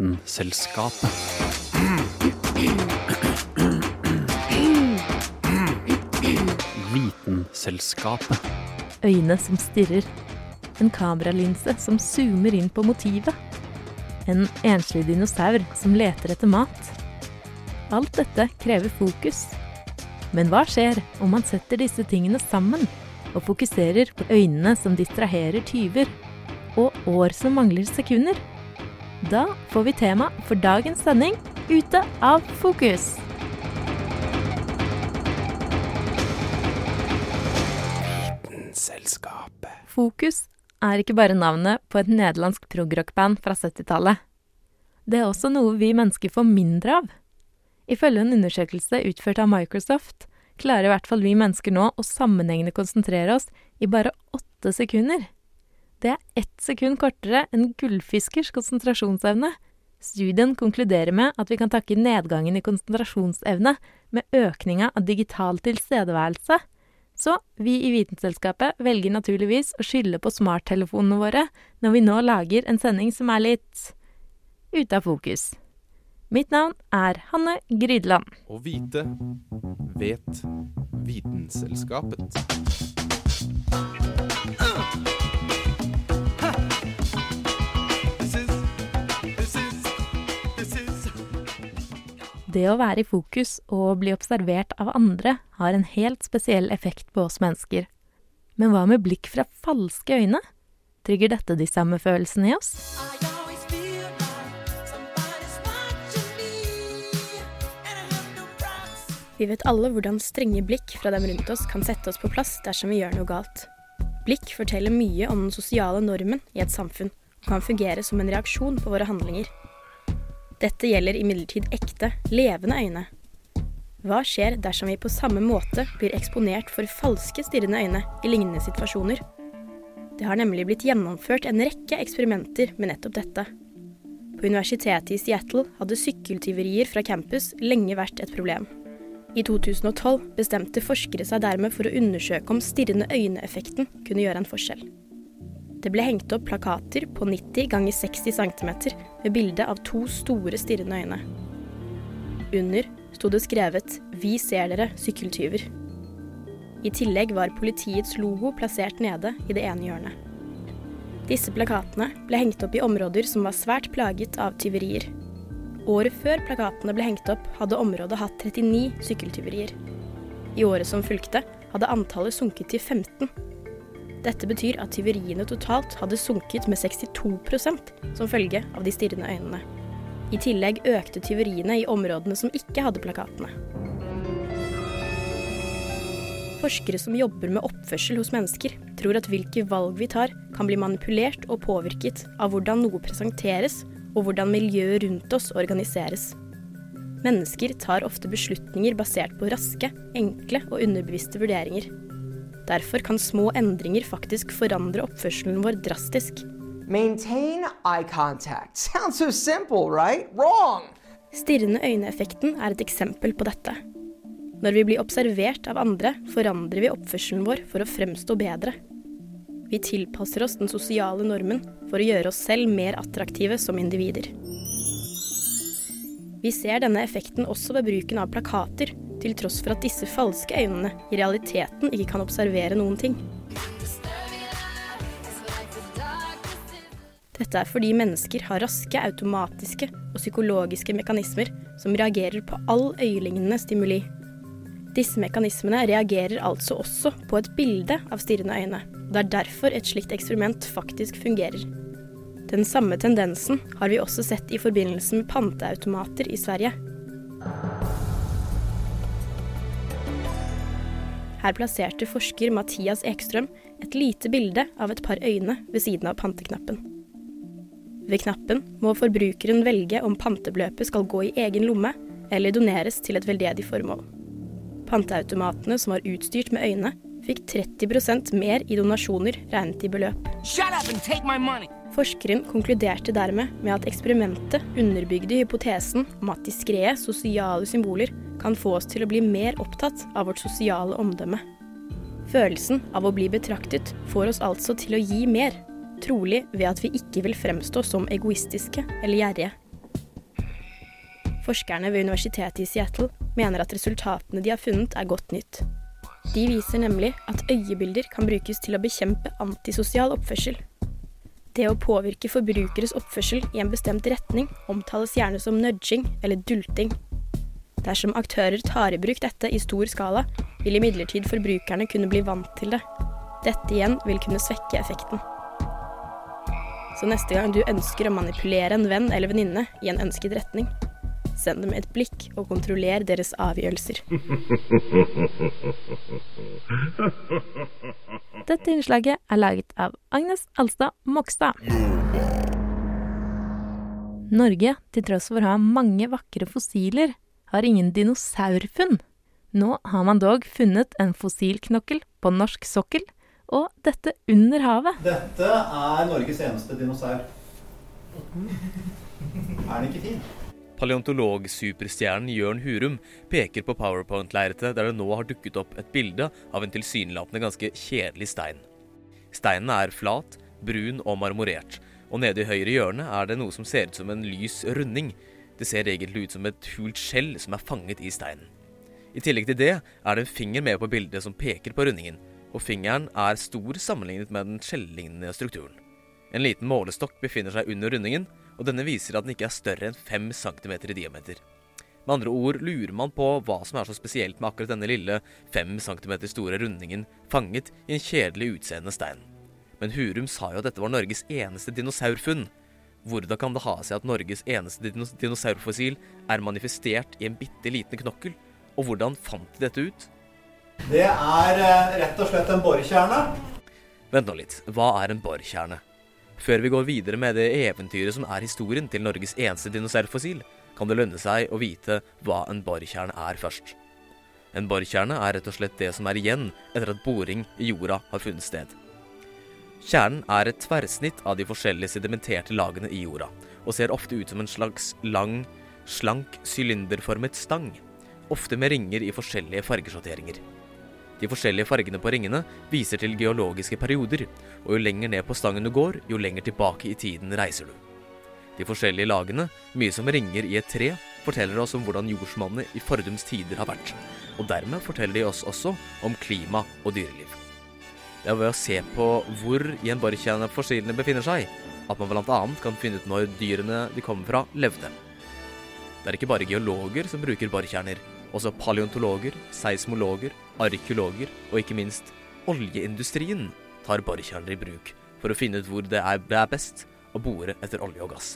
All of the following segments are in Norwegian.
Vitenselskapet. Vitenselskapet. Øyne som stirrer. En kameralinse som zoomer inn på motivet. En enslig dinosaur som leter etter mat. Alt dette krever fokus. Men hva skjer om man setter disse tingene sammen og fokuserer på øynene som distraherer tyver, og år som mangler sekunder? Da får vi tema for dagens sending Ute av fokus. Vitenselskapet. Fokus er ikke bare navnet på et nederlandsk progrockband fra 70-tallet. Det er også noe vi mennesker får mindre av. Ifølge en undersøkelse utført av Microsoft klarer i hvert fall vi mennesker nå å sammenhengende konsentrere oss i bare åtte sekunder. Det er ett sekund kortere enn gullfiskers konsentrasjonsevne. Studien konkluderer med at vi kan takke nedgangen i konsentrasjonsevne med økninga av digital tilstedeværelse. Så vi i Vitenselskapet velger naturligvis å skylde på smarttelefonene våre når vi nå lager en sending som er litt ute av fokus. Mitt navn er Hanne Grydland. Å vite vet Vitenselskapet. Det å være i fokus og bli observert av andre har en helt spesiell effekt på oss mennesker. Men hva med blikk fra falske øyne? Trigger dette de samme følelsene i oss? Vi vet alle hvordan strenge blikk fra dem rundt oss kan sette oss på plass dersom vi gjør noe galt. Blikk forteller mye om den sosiale normen i et samfunn, og kan fungere som en reaksjon på våre handlinger. Dette gjelder imidlertid ekte, levende øyne. Hva skjer dersom vi på samme måte blir eksponert for falske stirrende øyne i lignende situasjoner? Det har nemlig blitt gjennomført en rekke eksperimenter med nettopp dette. På universitetet i Seattle hadde sykkeltyverier fra campus lenge vært et problem. I 2012 bestemte forskere seg dermed for å undersøke om stirrende øyne-effekten kunne gjøre en forskjell. Det ble hengt opp plakater på 90 ganger 60 cm med bilde av to store stirrende øyne. Under sto det skrevet 'Vi ser dere, sykkeltyver'. I tillegg var politiets logo plassert nede i det ene hjørnet. Disse plakatene ble hengt opp i områder som var svært plaget av tyverier. Året før plakatene ble hengt opp, hadde området hatt 39 sykkeltyverier. I året som fulgte, hadde antallet sunket til 15. Dette betyr at tyveriene totalt hadde sunket med 62% som følge av de stirrende øynene. I tillegg økte tyveriene i områdene som ikke hadde plakatene. Forskere som jobber med oppførsel hos mennesker, tror at hvilke valg vi tar, kan bli manipulert og påvirket av hvordan noe presenteres og hvordan miljøet rundt oss organiseres. Mennesker tar ofte beslutninger basert på raske, enkle og underbevisste vurderinger. Derfor kan små endringer faktisk forandre oppførselen vår drastisk. Maintain eye contact. Sounds so simple, right? Wrong! Stirrende øyne-effekten er et eksempel på dette. Når vi blir observert av andre, forandrer vi oppførselen vår for å fremstå bedre. Vi tilpasser oss den sosiale normen for å gjøre oss selv mer attraktive som individer. Vi ser denne effekten også ved bruken av plakater, til tross for at disse falske øynene i realiteten ikke kan observere noen ting. Dette er fordi mennesker har raske automatiske og psykologiske mekanismer som reagerer på all øyelignende stimuli. Disse mekanismene reagerer altså også på et bilde av stirrende øyne. Det er derfor et slikt eksperiment faktisk fungerer. Den samme tendensen har vi også sett i forbindelse med panteautomater i Sverige. Her plasserte forsker Mathias Ekstrøm et lite bilde av et par øyne ved siden av panteknappen. Ved knappen må forbrukeren velge om pantebeløpet skal gå i egen lomme eller doneres til et veldedig formål. Panteautomatene som var utstyrt med øyne, fikk 30% mer i donasjoner regnet i beløp. Forskeren konkluderte dermed med at eksperimentet underbygde hypotesen om at diskré sosiale symboler kan få oss til å bli mer opptatt av vårt sosiale omdømme. Følelsen av å bli betraktet får oss altså til å gi mer, trolig ved at vi ikke vil fremstå som egoistiske eller gjerrige. Forskerne ved universitetet i Seattle mener at resultatene de har funnet, er godt nytt. De viser nemlig at øyebilder kan brukes til å bekjempe antisosial oppførsel. Det å påvirke forbrukeres oppførsel i en bestemt retning omtales gjerne som nudging eller dulting. Dersom aktører tar i bruk dette i stor skala, vil imidlertid forbrukerne kunne bli vant til det. Dette igjen vil kunne svekke effekten. Så neste gang du ønsker å manipulere en venn eller venninne i en ønsket retning, send dem et blikk og kontroller deres avgjørelser. Dette innslaget er laget av Agnes Alstad Mokstad. Norge, til tross for å ha mange vakre fossiler, har ingen dinosaurfunn. Nå har man dog funnet en fossilknokkel på norsk sokkel, og dette under havet. Dette er Norges eneste dinosaur. Er den ikke fin? Paleontologsuperstjernen Jørn Hurum peker på powerpoint-lerretet der det nå har dukket opp et bilde av en tilsynelatende ganske kjedelig stein. Steinen er flat, brun og marmorert, og nede i høyre hjørne er det noe som ser ut som en lys runding. Det ser egentlig ut som et hult skjell som er fanget i steinen. I tillegg til det er det en finger med på bildet som peker på rundingen, og fingeren er stor sammenlignet med den skjellignende strukturen. En liten målestokk befinner seg under rundingen, og denne viser at den ikke er større enn 5 cm i diameter. Med andre ord lurer man på hva som er så spesielt med akkurat denne lille 5 cm store rundingen fanget i en kjedelig utseende stein. Men Hurum sa jo at dette var Norges eneste dinosaurfunn. Hvordan kan det ha seg at Norges eneste dinosaurfossil er manifestert i en bitte liten knokkel? Og hvordan fant de dette ut? Det er eh, rett og slett en borkjerne. Vent nå litt, hva er en borkjerne? Før vi går videre med det eventyret som er historien til Norges eneste dinosaurfossil, kan det lønne seg å vite hva en borkjerne er først. En borkjerne er rett og slett det som er igjen etter at boring i jorda har funnet sted. Kjernen er et tverrsnitt av de forskjellige sedimenterte lagene i jorda, og ser ofte ut som en slags lang, slank, sylinderformet stang, ofte med ringer i forskjellige fargesjatteringer. De forskjellige fargene på ringene viser til geologiske perioder, og jo lenger ned på stangen du går, jo lenger tilbake i tiden reiser du. De forskjellige lagene, mye som ringer i et tre, forteller oss om hvordan jordsmonnet i fordums tider har vært, og dermed forteller de oss også om klima og dyreliv. Det er ved å se på hvor i en borkjerne fossilene befinner seg, at man bl.a. kan finne ut når dyrene de kommer fra, levde. Det er ikke bare geologer som bruker borkjerner, også paleontologer, seismologer, arkeologer og ikke minst oljeindustrien tar borkjerner i bruk for å finne ut hvor det er, best å bore etter olje og gass.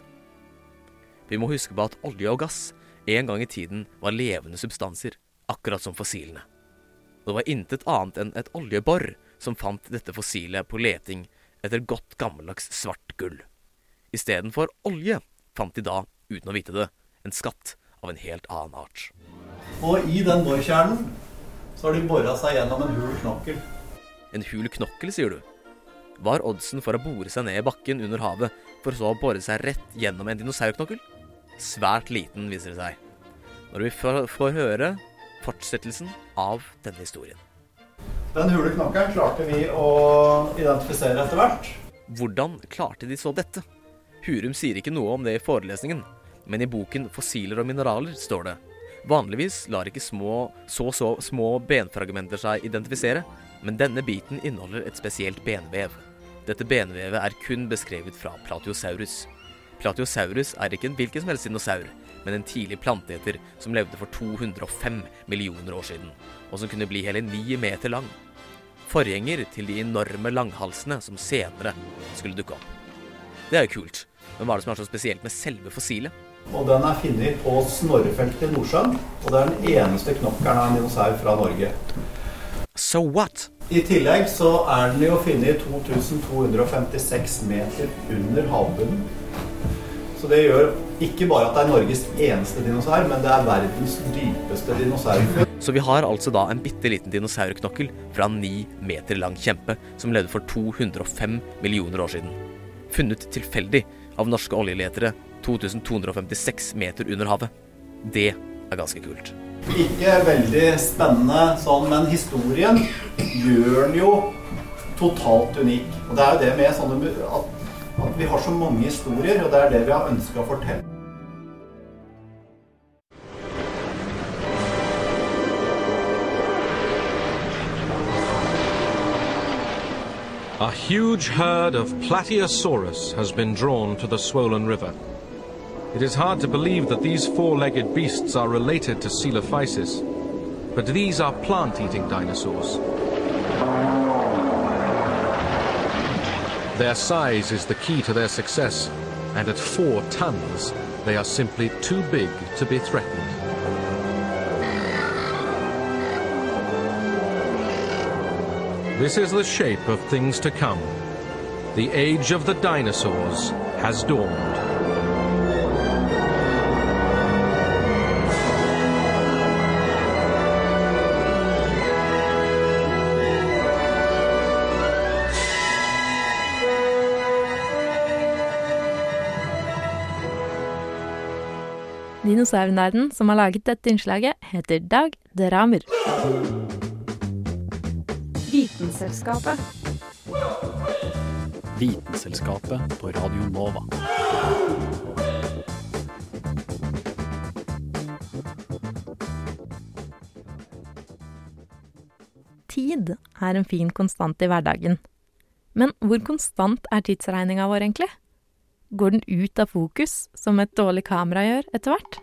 Vi må huske på at olje og gass en gang i tiden var levende substanser, akkurat som fossilene. Det var intet annet enn et oljebor som fant dette fossilet på leting etter godt gammeldags svart gull. Istedenfor olje fant de da, uten å vite det, en skatt av en helt annen art. Og i den borkjernen så har de bora seg gjennom en hul knokkel. En hul knokkel, sier du? Hva er oddsen for å bore seg ned i bakken under havet, for så å bore seg rett gjennom en dinosaurknokkel? Svært liten, viser det seg. Når vi får, får høre fortsettelsen av denne historien. Den hule knokkelen klarte vi å identifisere etter hvert. Hvordan klarte de så dette? Hurum sier ikke noe om det i forelesningen, men i boken 'Fossiler og mineraler' står det Vanligvis lar ikke små, så så små benfragmenter seg identifisere, men denne biten inneholder et spesielt benvev. Dette benvevet er kun beskrevet fra Platiosaurus. Platiosaurus er ikke en hvilken som helst dinosaur, men en tidlig planteeter som levde for 205 millioner år siden, og som kunne bli hele ni meter lang. Forgjenger til de enorme langhalsene som senere skulle dukke opp. Det er jo kult, men hva er det som er så spesielt med selve fossilet? Og den er funnet på Snorrefeltet i Nordsjøen. Og det er den eneste knokkelen av en dinosaur fra Norge. So what? I tillegg så er den jo funnet 2256 meter under havbunnen. Så det gjør ikke bare at det er Norges eneste dinosaur, men det er verdens dypeste dinosaur. Så vi har altså da en bitte liten dinosaurknokkel fra en ni meter lang kjempe som levde for 205 millioner år siden. Funnet tilfeldig av norske oljeletere 2256 meter under havet. Det er ganske kult. Ikke veldig spennende sånn, men historien gjør den jo totalt unik. Og det er jo det med sånne at, at vi har så mange historier, og det er det vi har ønska å fortelle. A huge herd of Platyosaurus has been drawn to the swollen river. It is hard to believe that these four-legged beasts are related to Coelophysis, but these are plant-eating dinosaurs. Their size is the key to their success, and at four tons, they are simply too big to be threatened. This is the shape of things to come. The age of the dinosaurs has dawned. Dinosaurnerden som har laget dette innslaget, heter Dag Dramer. Vitenselskapet. Vitenselskapet på Radio Nova. Tid er en fin konstant i hverdagen. Men hvor konstant er tidsregninga vår egentlig? Går den ut av fokus, som et dårlig kamera gjør etter hvert?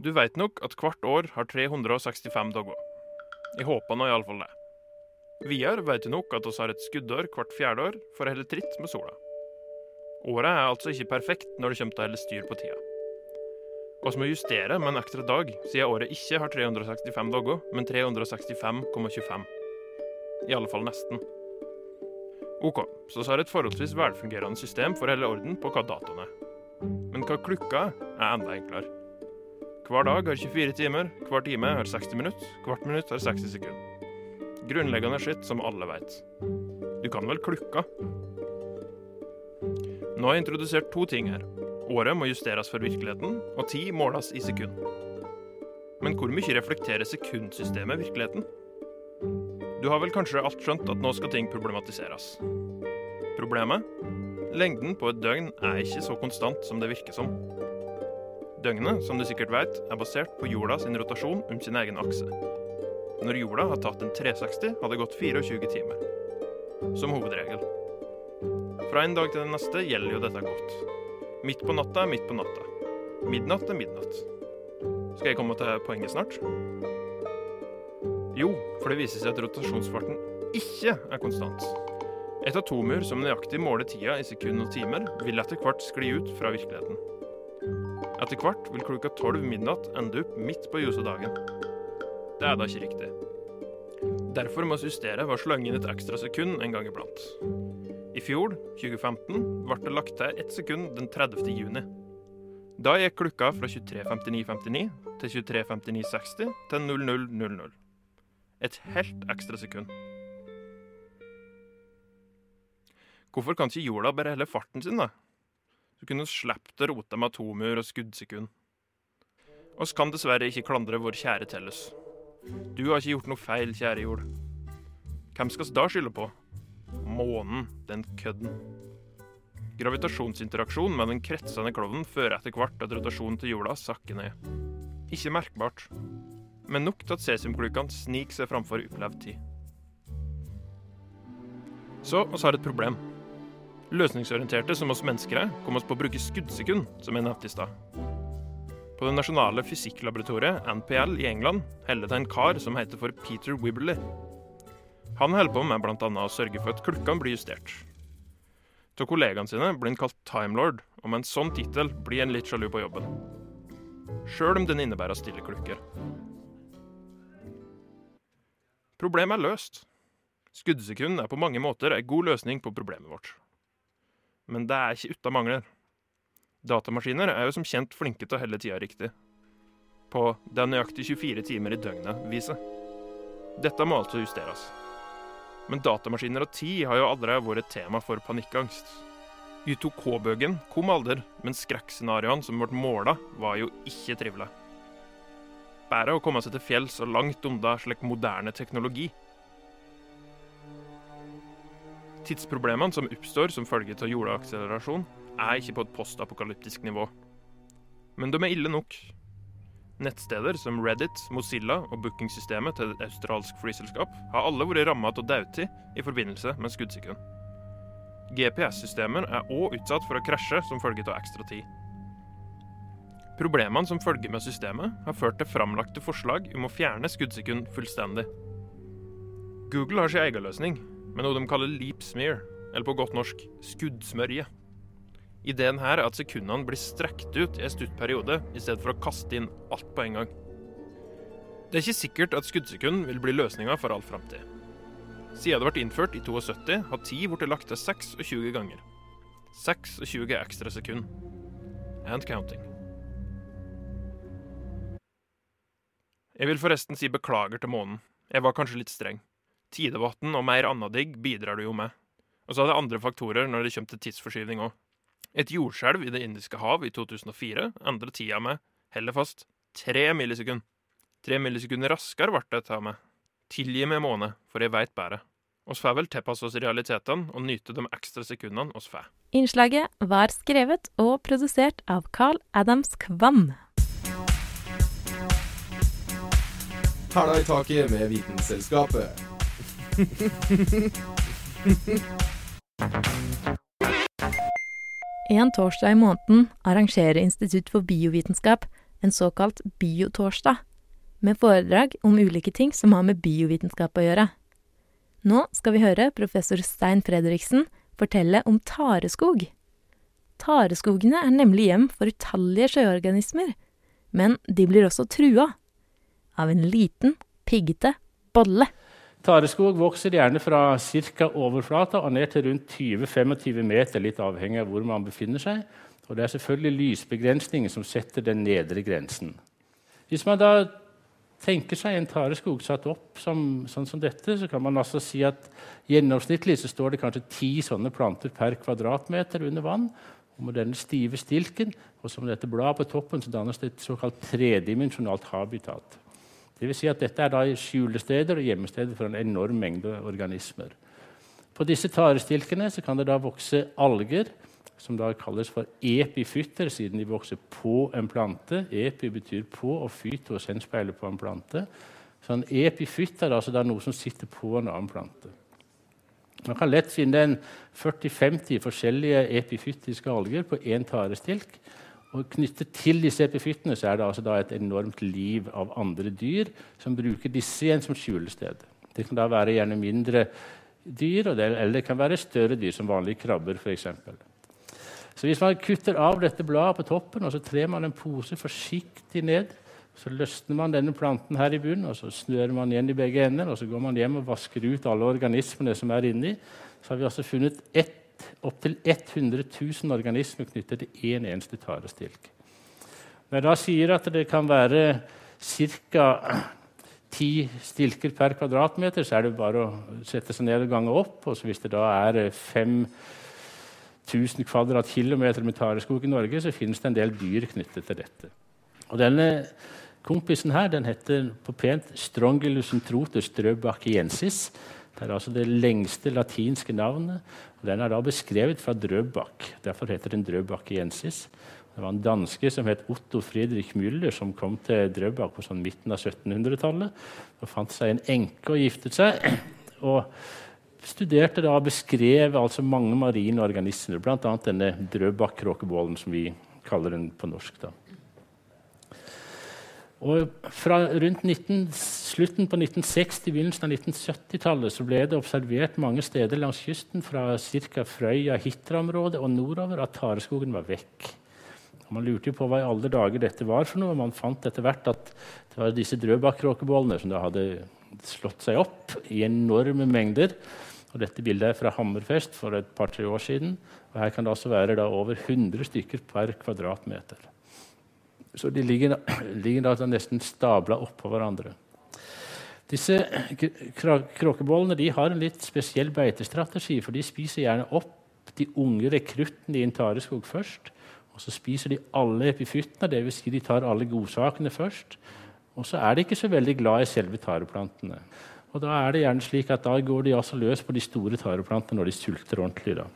Du veit nok at hvert år har 365 dager. Jeg håper nå iallfall det. Videre vet du nok at oss har et skuddår hvert fjerde år for å holde tritt med sola. Året er altså ikke perfekt når det kommer til å holde styr på tida. Vi må justere med en ekstra dag, siden året ikke har 365 dager, men 365,25. I alle fall nesten. OK, så vi har et forholdsvis velfungerende system for å holde orden på hva datoen er. Men hva klukka er, er enda enklere. Hver dag har 24 timer, hver time har 60 minutter, hvert minutt har 60 sekunder. Grunnleggende skitt som alle veit. Du kan vel klukka? Nå har jeg introdusert to ting her. Året må justeres for virkeligheten, og tid måles i sekund. Men hvor mye reflekterer sekundsystemet virkeligheten? Du har vel kanskje alt skjønt at nå skal ting problematiseres. Problemet? Lengden på et døgn er ikke så konstant som det virker som. Døgnet, som du sikkert vet, er basert på jorda sin rotasjon om sin egen akse. Når jorda har tatt en 360, har det gått 24 timer. Som hovedregel. Fra en dag til den neste gjelder jo dette godt. Midt på natta er midt på natta. Midnatt er midnatt. Skal jeg komme til poenget snart? Jo, for det viser seg at rotasjonsfarten ikke er konstant. Et atomur som nøyaktig måler tida i sekunder og timer, vil etter hvert skli ut fra virkeligheten. Etter hvert vil klokka tolv midnatt ende opp midt på ljosedagen. Det er da ikke riktig. Derfor må vi justere ved å slenge inn et ekstra sekund en gang iblant. I fjor, 2015, ble det lagt til ett sekund den 30. juni. Da gikk klokka fra 23.59,59 til 23.59,60 til 00.00. Et helt ekstra sekund. Hvorfor kan ikke jorda bare helle farten sin, da? Så kunne sluppet å rote med atomur og skuddsekund. Oss kan dessverre ikke klandre vår kjære Tellus. Du har ikke gjort noe feil, kjære jord. Hvem skal vi da skylde på? Månen, den kødden. Gravitasjonsinteraksjon med den kretsende klovnen fører etter hvert at rotasjonen til jorda sakker ned. Ikke merkbart, men nok til at cesiumklukkene sniker seg framfor opplevd tid. Så oss har et problem. Løsningsorienterte som oss mennesker er, kom oss på å bruke skuddsekund, som jeg nevnte i stad. På det nasjonale fysikklaboratoriet, NPL, i England, holder det en kar som heter for Peter Wibberley. Han holder på med bl.a. å sørge for at klokkene blir justert. Av kollegaene sine blir han kalt Timelord, og med en sånn tittel blir en litt sjalu på jobben. Sjøl om den innebærer stille klokker. Problemet er løst. Skuddsekund er på mange måter en god løsning på problemet vårt. Men det er ikke uten mangler. Datamaskiner er jo som kjent flinke til å helle tida riktig. På det er nøyaktig 24 timer i døgnet-viset. Dette må altså justeres. Men datamaskiner og tid har jo aldri vært et tema for panikkangst. U2K-bøgen kom aldri, men skrekkscenarioene som ble måla, var jo ikke trivelige. Bare å komme seg til fjells og langt unna slik moderne teknologi. Tidsproblemene som oppstår som følge av jordakselerasjon er ikke på et postapokalyptisk nivå. Men de er ille nok. Nettsteder som Reddit, Mozilla og bookingsystemet til et australsk flyselskap har alle vært ramma av dødtid i forbindelse med skuddsekund. GPS-systemer er òg utsatt for å krasje som følge av ekstra tid. Problemene som følger med systemet, har ført til framlagte forslag om å fjerne skuddsekund fullstendig. Google har sin egen løsning, med noe de kaller leap smear, eller på godt norsk skuddsmørje. Ideen her er at sekundene blir strekt ut i en stutt periode, i stedet for å kaste inn alt på en gang. Det er ikke sikkert at skuddsekund vil bli løsninga for all framtid. Siden det ble innført i 72, har tid blitt lagt til 26 ganger. 26 ekstra sekund. And counting. Jeg vil forresten si beklager til månen. Jeg var kanskje litt streng. Tidevann og mer annadigg bidrar du jo med. Og så er det andre faktorer når det kommer til tidsforskyvning òg. Et jordskjelv i Det indiske hav i 2004 endret tida med, heller fast, tre millisekunder. Tre millisekunder raskere ble det ta med. Tilgi meg, måne, for jeg veit bedre. Oss får vel tilpasse oss realitetene og nyte de ekstra sekundene oss får. Innslaget var skrevet og produsert av Carl Adams Kvam. Hæla i taket med Vitenselskapet. En torsdag i måneden arrangerer Institutt for biovitenskap en såkalt biotorsdag, med foredrag om ulike ting som har med biovitenskap å gjøre. Nå skal vi høre professor Stein Fredriksen fortelle om tareskog. Tareskogene er nemlig hjem for utallige sjøorganismer, men de blir også trua av en liten, piggete bolle. Tareskog vokser gjerne fra ca. overflata og ned til rundt 20-25 meter, litt avhengig av hvor man befinner seg. Og det er selvfølgelig lysbegrensningen som setter den nedre grensen. Hvis man da tenker seg en tareskog satt opp som, sånn som dette, så kan man altså si at gjennomsnittlig så står det kanskje ti sånne planter per kvadratmeter under vann. Og med denne stive stilken og som dette bladet på toppen så dannes det et såkalt tredimensjonalt habitat. Det vil si at dette er skjulesteder og gjemmesteder for en enorm mengde organismer. På disse tarestilkene kan det da vokse alger, som da kalles for epifytter, siden de vokser på en plante. Epi betyr på, og fytos henspeiler på en plante. Så en epifytt er altså noe som sitter på en annen plante. Man kan lett finne 40-50 forskjellige epifyttiske alger på én tarestilk. Og Knyttet til disse epifyttene så er det altså et enormt liv av andre dyr som bruker disse igjen som skjulested. Det kan da være gjerne mindre dyr, eller det kan være større dyr, som vanlige krabber f.eks. Så hvis man kutter av dette bladet på toppen og så trer man en pose forsiktig ned, så løsner man denne planten her i bunnen, og så snører man igjen i begge ender, og så går man hjem og vasker ut alle organismene som er inni. Så har vi altså funnet opptil 100 000 organismer knyttet til én en eneste tarestilk. Når jeg da sier at det kan være ca. ti stilker per kvadratmeter, så er det bare å sette seg ned og gange opp. og Hvis det da er fem 1000 kvadratkilometer med tareskog i Norge, så finnes det en del dyr knyttet til dette. Og denne kompisen her den heter på pent Strongylus entrotus drøbachiensis. Det er altså det lengste latinske navnet. og Den er da beskrevet fra Drøbak. Derfor heter den drøbachiensis. Det var en danske som het Otto Friedrich Müller, som kom til Drøbak på sånn midten av 1700-tallet. og Fant seg en enke og giftet seg. og studerte da og beskrev altså mange marine organismer, bl.a. denne drøbakkråkebollen, som vi kaller den på norsk. da. Og fra rundt 19, slutten på 1960 begynnelsen av 1970-tallet så ble det observert mange steder langs kysten fra ca. Frøya-Hitra-området og nordover at tareskogen var vekk. Og man lurte jo på hva i alle dager dette var for noe. og Man fant etter hvert at det var disse drøbakkråkebollene som da hadde slått seg opp i enorme mengder. Og dette bildet er fra Hammerfest for et par-tre år siden. og Her kan det altså være over 100 stykker per kvadratmeter. Så de ligger, ligger da nesten stabla oppå hverandre. Disse kråkebollene har en litt spesiell beitestrategi, for de spiser gjerne opp de unge rekruttene i en tareskog først. Og så spiser de alle epifyttene, dvs. Si de tar alle godsakene først. Og så er de ikke så veldig glad i selve tareplantene. Og da er det gjerne slik at da går de altså løs på de store tareplantene når de sulter ordentlig. Da.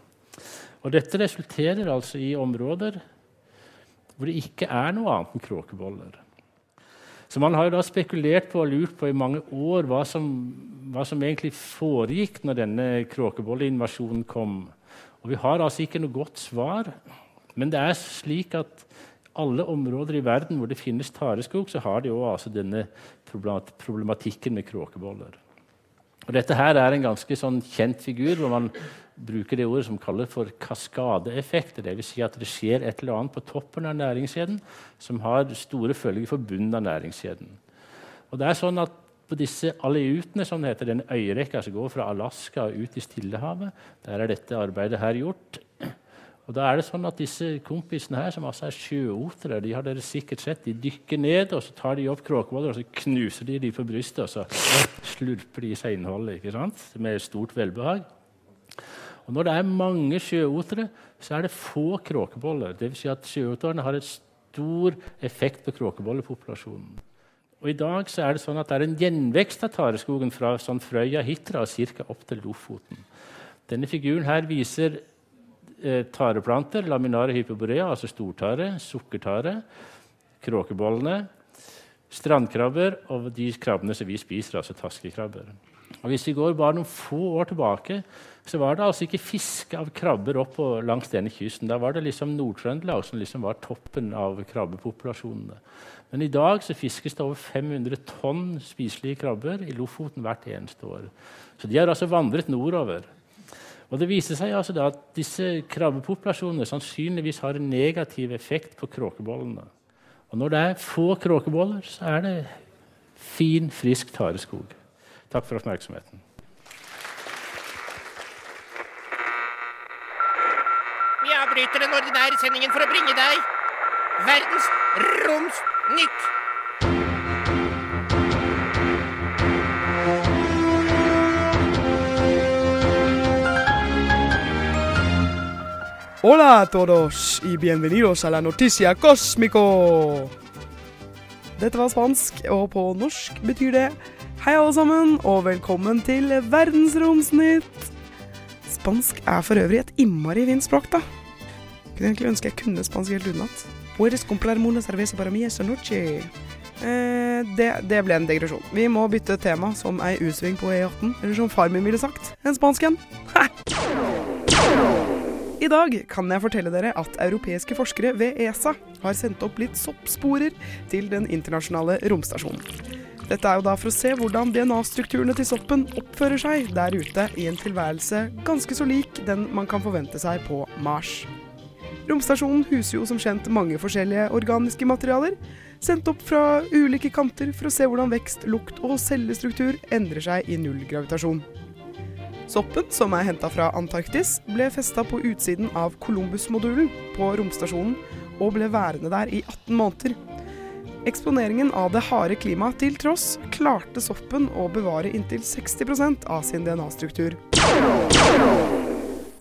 Og dette resulterer altså i områder hvor det ikke er noe annet enn kråkeboller. Så man har jo da spekulert på og lurt på i mange år hva som, hva som egentlig foregikk når denne kråkebolleinvasjonen kom. Og Vi har altså ikke noe godt svar, men det er slik at alle områder i verden hvor det finnes tareskog, så har de også altså denne problematikken med kråkeboller. Og dette her er en ganske sånn kjent figur hvor man bruker det ordet som kalles for kaskadeeffekter. Dvs. Si at det skjer et eller annet på toppen av næringskjeden som har store følger for bunnen av næringskjeden. Og det er sånn at på disse aleutene, som det heter, den øyerekka som går fra Alaska ut i Stillehavet, der er dette arbeidet her gjort. Og da er det sånn at Disse kompisene her, som altså er sjøotere, de har dere sikkert sett, de dykker ned og så tar de opp kråkeboller og så knuser de de på brystet og så slurper de i seg innholdet ikke sant? med stort velbehag. Og Når det er mange sjøotere, så er det få kråkeboller. Dvs. Si at sjøoterne har et stor effekt på kråkebollepopulasjonen. Og I dag så er det sånn at det er en gjenvekst av tareskogen fra sånn Frøya Hitra og ca. opp til Lofoten. Denne figuren her viser tareplanter, laminare hyperborea, altså stortare, sukkertare, kråkebollene, strandkrabber og de krabbene som vi spiser, altså taskekrabber. Og Hvis vi går bare noen få år tilbake, så var det altså ikke fiske av krabber opp og langs denne kysten. Da var det liksom Nord-Trøndelag som liksom var toppen av krabbepopulasjonene. Men i dag så fiskes det over 500 tonn spiselige krabber i Lofoten hvert eneste år. Så de har altså vandret nordover. Og Det viser seg altså at disse krabbepopulasjonene sannsynligvis har en negativ effekt på kråkebollene. Og når det er få kråkeboller, så er det fin, frisk tareskog. Takk for oppmerksomheten. Vi avbryter den ordinære sendingen for å bringe deg verdens romsnytt. Hola a todos y bienvenidos a la noticia cósmico. Dette var spansk, og på norsk betyr det hei alle sammen, og velkommen til Verdensromsnytt. Spansk er for øvrig et innmari fint språk, da. Kunne egentlig ønske jeg kunne spansk helt utenat. Puedes comprar una cerveza para mí esta noche. Eh, det, det, ble en digresjon. Vi må bytte tema som ei U-sving på E18, eller som far min ville sagt, en spansk en. I dag kan jeg fortelle dere at europeiske forskere ved ESA har sendt opp litt soppsporer til den internasjonale romstasjonen. Dette er jo da for å se hvordan DNA-strukturene til soppen oppfører seg der ute i en tilværelse ganske så lik den man kan forvente seg på Mars. Romstasjonen huser jo som kjent mange forskjellige organiske materialer, sendt opp fra ulike kanter for å se hvordan vekst, lukt og cellestruktur endrer seg i nullgravitasjon. Soppen, som er henta fra Antarktis, ble festa på utsiden av Columbus-modulen på romstasjonen og ble værende der i 18 måneder. Eksponeringen av det harde klimaet til tross klarte soppen å bevare inntil 60% av sin DNA-struktur.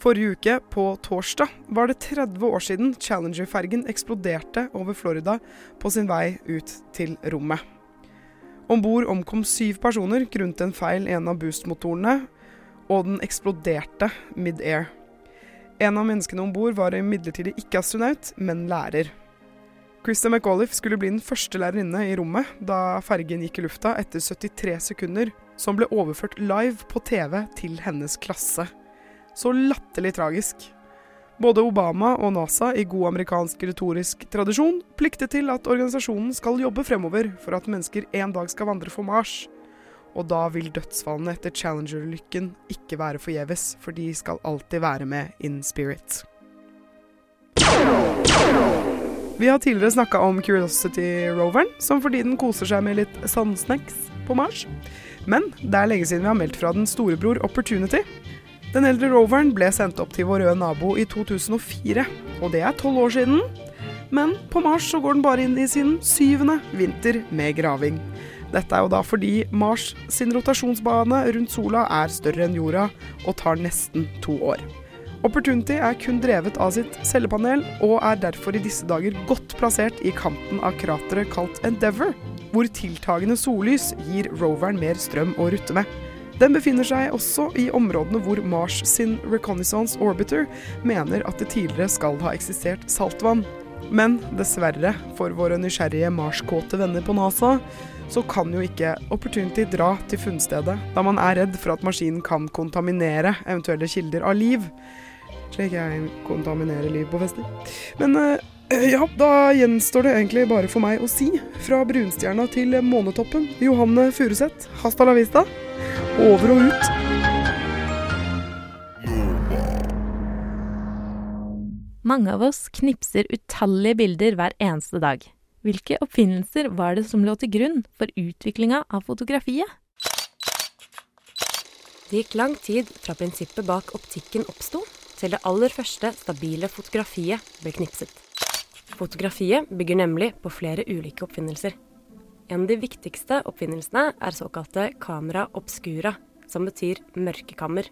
Forrige uke, på torsdag, var det 30 år siden Challenger-fergen eksploderte over Florida på sin vei ut til rommet. Om bord omkom syv personer grunnet en feil i en av boostmotorene, og den eksploderte mid-air. En av menneskene om bord var imidlertid ikke astronaut, men lærer. Krista McAuliffe skulle bli den første lærerinne i rommet da fergen gikk i lufta etter 73 sekunder, som ble overført live på TV til hennes klasse. Så latterlig tragisk. Både Obama og NASA i god amerikansk retorisk tradisjon plikter til at organisasjonen skal jobbe fremover for at mennesker en dag skal vandre for Mars, og da vil dødsfallene etter Challenger-ulykken ikke være forgjeves, for de skal alltid være med in spirit. Vi har tidligere snakka om Curiosity-roveren, som for tiden koser seg med litt sandsnacks på Mars. Men det er lenge siden vi har meldt fra den storebror Opportunity. Den eldre roveren ble sendt opp til vår røde nabo i 2004, og det er tolv år siden. Men på Mars så går den bare inn i sin syvende vinter med graving. Dette er jo da fordi Mars sin rotasjonsbane rundt sola er større enn jorda og tar nesten to år. Opportunity er kun drevet av sitt cellepanel, og er derfor i disse dager godt plassert i kanten av krateret kalt Endeavour, hvor tiltagende sollys gir roveren mer strøm å rutte med. Den befinner seg også i områdene hvor Mars sin Reconnaissance Orbiter mener at det tidligere skal ha eksistert saltvann. Men dessverre for våre nysgjerrige Mars-kåte venner på NASA, så kan jo ikke Opportunity dra til funnstedet, da man er redd for at maskinen kan kontaminere eventuelle kilder av liv. Slik jeg kontaminerer liv på fester. Men eh, ja, da gjenstår det egentlig bare for meg å si fra brunstjerna til månetoppen. Johanne Furuseth, hasta la vista. Over og ut. Mange av oss knipser utallige bilder hver eneste dag. Hvilke oppfinnelser var det som lå til grunn for utviklinga av fotografiet? Det gikk lang tid fra prinsippet bak optikken oppsto, til det aller første stabile fotografiet ble knipset. Fotografiet bygger nemlig på flere ulike oppfinnelser. En av de viktigste oppfinnelsene er såkalte camera obscura, som betyr mørkekammer.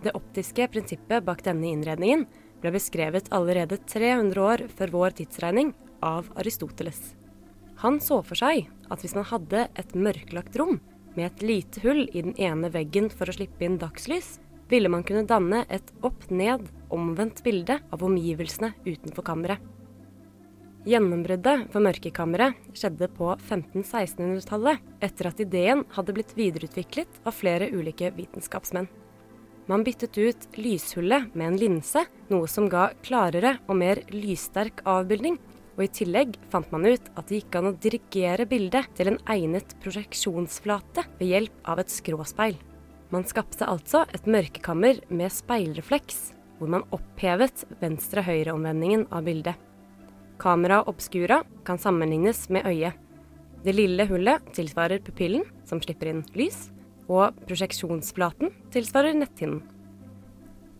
Det optiske prinsippet bak denne innredningen ble beskrevet allerede 300 år før vår tidsregning av Aristoteles. Han så for seg at hvis man hadde et mørklagt rom med et lite hull i den ene veggen for å slippe inn dagslys, ville man kunne danne et opp-ned, omvendt bilde av omgivelsene utenfor kammeret. Gjennombruddet for mørkekammeret skjedde på 1500-1600-tallet, etter at ideen hadde blitt videreutviklet av flere ulike vitenskapsmenn. Man byttet ut lyshullet med en linse, noe som ga klarere og mer lyssterk avbildning, og i tillegg fant man ut at det gikk an å dirigere bildet til en egnet prosjeksjonsflate ved hjelp av et skråspeil. Man skapte altså et mørkekammer med speilrefleks, hvor man opphevet venstre-høyre-omvendingen av bildet. Kamera obscura kan sammenlignes med øyet. Det lille hullet tilsvarer pupillen, som slipper inn lys, og prosjeksjonsflaten tilsvarer netthinnen.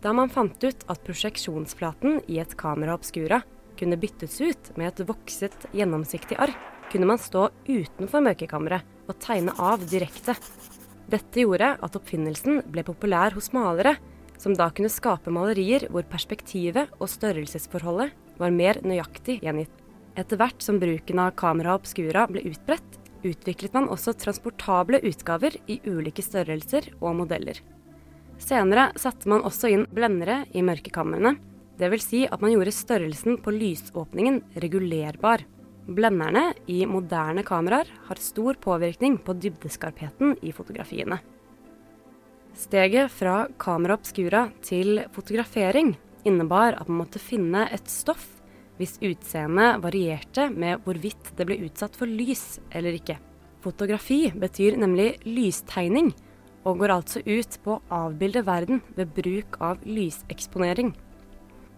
Da man fant ut at prosjeksjonsflaten i et kamera obscura kunne byttes ut med et vokset, gjennomsiktig ark, kunne man stå utenfor mørkekammeret og tegne av direkte. Dette gjorde at oppfinnelsen ble populær hos malere, som da kunne skape malerier hvor perspektivet og størrelsesforholdet var mer nøyaktig gjengitt. Etter hvert som bruken av kamera obscura ble utbredt, utviklet man også transportable utgaver i ulike størrelser og modeller. Senere satte man også inn blendere i mørkekamrene, dvs. Si at man gjorde størrelsen på lysåpningen regulerbar. Blenderne i moderne kameraer har stor påvirkning på dybdeskarpheten i fotografiene. Steget fra kamera obscura til fotografering innebar at man måtte finne et stoff hvis utseendet varierte med hvorvidt det ble utsatt for lys eller ikke. Fotografi betyr nemlig lystegning, og går altså ut på å avbilde verden ved bruk av lyseksponering.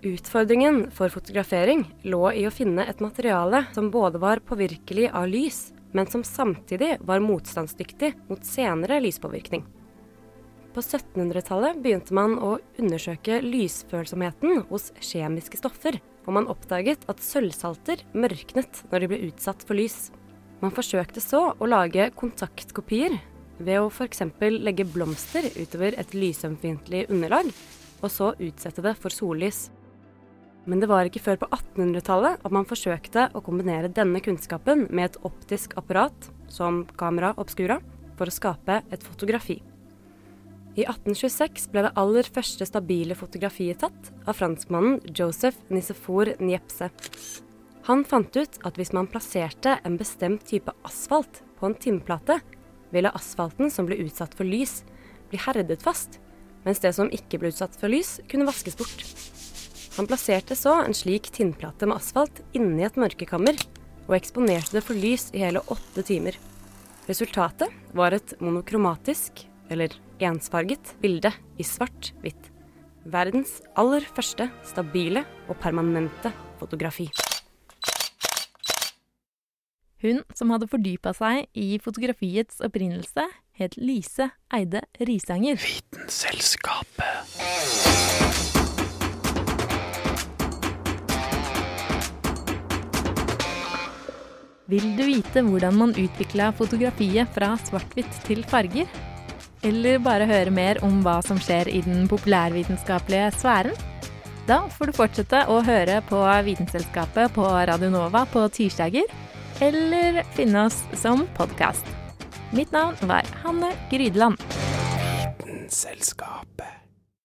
Utfordringen for fotografering lå i å finne et materiale som både var påvirkelig av lys, men som samtidig var motstandsdyktig mot senere lyspåvirkning. På 1700-tallet begynte man å undersøke lysfølsomheten hos kjemiske stoffer, og man oppdaget at sølvsalter mørknet når de ble utsatt for lys. Man forsøkte så å lage kontaktkopier ved å f.eks. legge blomster utover et lysømfintlig underlag, og så utsette det for sollys. Men det var ikke før på 1800-tallet at man forsøkte å kombinere denne kunnskapen med et optisk apparat, som kamera obscura, for å skape et fotografi. I 1826 ble det aller første stabile fotografiet tatt av franskmannen Joseph Nicefor Niepce. Han fant ut at hvis man plasserte en bestemt type asfalt på en tinnplate, ville asfalten som ble utsatt for lys, bli herdet fast, mens det som ikke ble utsatt for lys, kunne vaskes bort. Han plasserte så en slik tinnplate med asfalt inni et mørkekammer, og eksponerte det for lys i hele åtte timer. Resultatet var et monokromatisk, eller ensfarget bilde i svart-hvitt. Verdens aller første stabile og permanente fotografi. Hun som hadde fordypa seg i fotografiets opprinnelse, het Lise Eide Risanger. Vitenselskapet. Vil du vite hvordan man utvikla fotografiet fra svart-hvitt til farger? Eller bare høre mer om hva som skjer i den populærvitenskapelige sfæren? Da får du fortsette å høre på Vitenselskapet på Radio Nova på tirsdager, eller finne oss som podkast. Mitt navn var Hanne Grydeland. Vitenselskapet.